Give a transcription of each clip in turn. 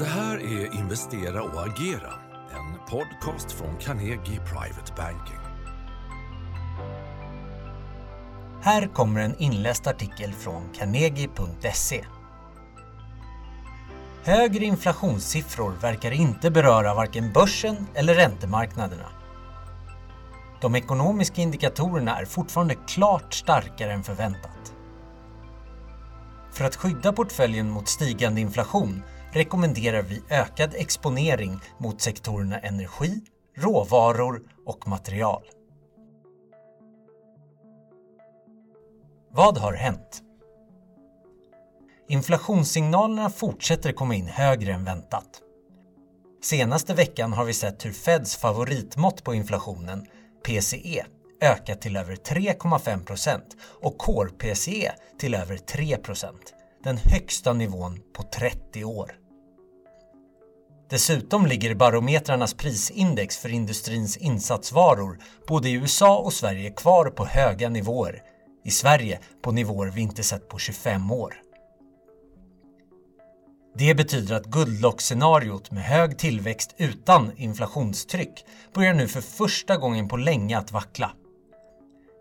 Det här är Investera och agera, en podcast från Carnegie Private Banking. Här kommer en inläst artikel från carnegie.se. Högre inflationssiffror verkar inte beröra varken börsen eller räntemarknaderna. De ekonomiska indikatorerna är fortfarande klart starkare än förväntat. För att skydda portföljen mot stigande inflation rekommenderar vi ökad exponering mot sektorerna energi, råvaror och material. Vad har hänt? Inflationssignalerna fortsätter komma in högre än väntat. Senaste veckan har vi sett hur Feds favoritmått på inflationen, PCE, ökat till över 3,5 procent och Core PCE till över 3 den högsta nivån på 30 år. Dessutom ligger barometrarnas prisindex för industrins insatsvaror både i USA och Sverige kvar på höga nivåer. I Sverige på nivåer vi inte sett på 25 år. Det betyder att guldlockscenariot med hög tillväxt utan inflationstryck börjar nu för första gången på länge att vackla.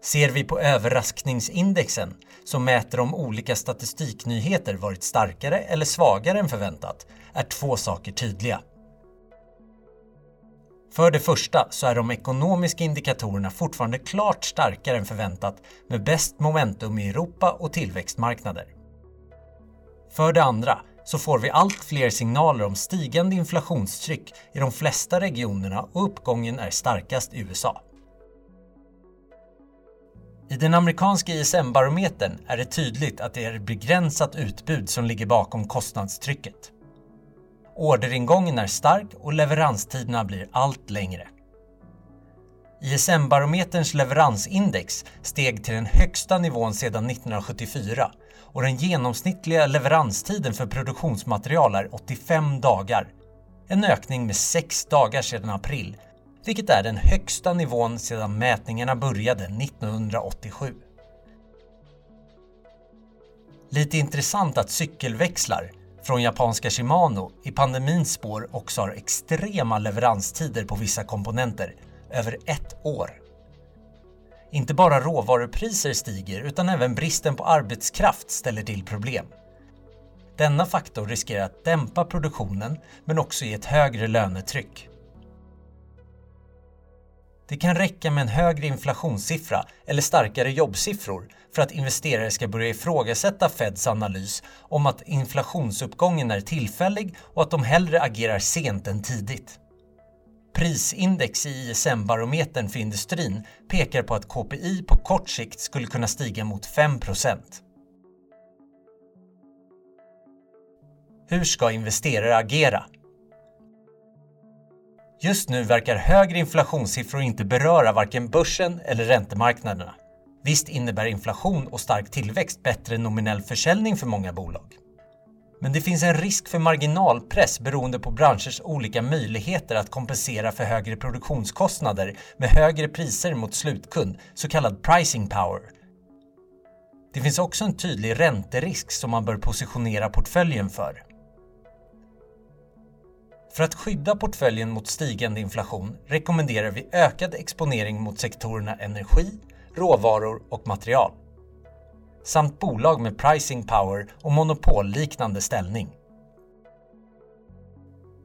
Ser vi på överraskningsindexen som mäter om olika statistiknyheter varit starkare eller svagare än förväntat är två saker tydliga. För det första så är de ekonomiska indikatorerna fortfarande klart starkare än förväntat med bäst momentum i Europa och tillväxtmarknader. För det andra så får vi allt fler signaler om stigande inflationstryck i de flesta regionerna och uppgången är starkast i USA. I den amerikanska ISM-barometern är det tydligt att det är begränsat utbud som ligger bakom kostnadstrycket. Orderingången är stark och leveranstiderna blir allt längre. ISM-barometerns leveransindex steg till den högsta nivån sedan 1974 och den genomsnittliga leveranstiden för produktionsmaterial är 85 dagar. En ökning med 6 dagar sedan april, vilket är den högsta nivån sedan mätningarna började 1987. Lite intressant att cykelväxlar, från japanska Shimano i pandemins spår också har extrema leveranstider på vissa komponenter, över ett år. Inte bara råvarupriser stiger utan även bristen på arbetskraft ställer till problem. Denna faktor riskerar att dämpa produktionen men också ge ett högre lönetryck. Det kan räcka med en högre inflationssiffra eller starkare jobbsiffror för att investerare ska börja ifrågasätta Feds analys om att inflationsuppgången är tillfällig och att de hellre agerar sent än tidigt. Prisindex i ISM-barometern för industrin pekar på att KPI på kort sikt skulle kunna stiga mot 5% Hur ska investerare agera? Just nu verkar högre inflationssiffror inte beröra varken börsen eller räntemarknaderna. Visst innebär inflation och stark tillväxt bättre nominell försäljning för många bolag. Men det finns en risk för marginalpress beroende på branschers olika möjligheter att kompensera för högre produktionskostnader med högre priser mot slutkund, så kallad pricing power. Det finns också en tydlig ränterisk som man bör positionera portföljen för. För att skydda portföljen mot stigande inflation rekommenderar vi ökad exponering mot sektorerna energi, råvaror och material. Samt bolag med pricing power och monopolliknande ställning.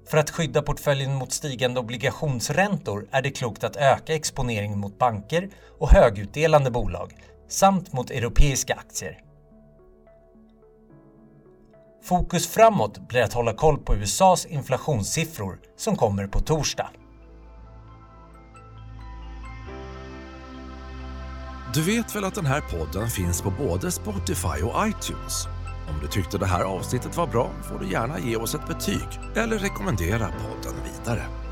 För att skydda portföljen mot stigande obligationsräntor är det klokt att öka exponeringen mot banker och högutdelande bolag samt mot europeiska aktier. Fokus framåt blir att hålla koll på USAs inflationssiffror som kommer på torsdag. Du vet väl att den här podden finns på både Spotify och iTunes? Om du tyckte det här avsnittet var bra får du gärna ge oss ett betyg eller rekommendera podden vidare.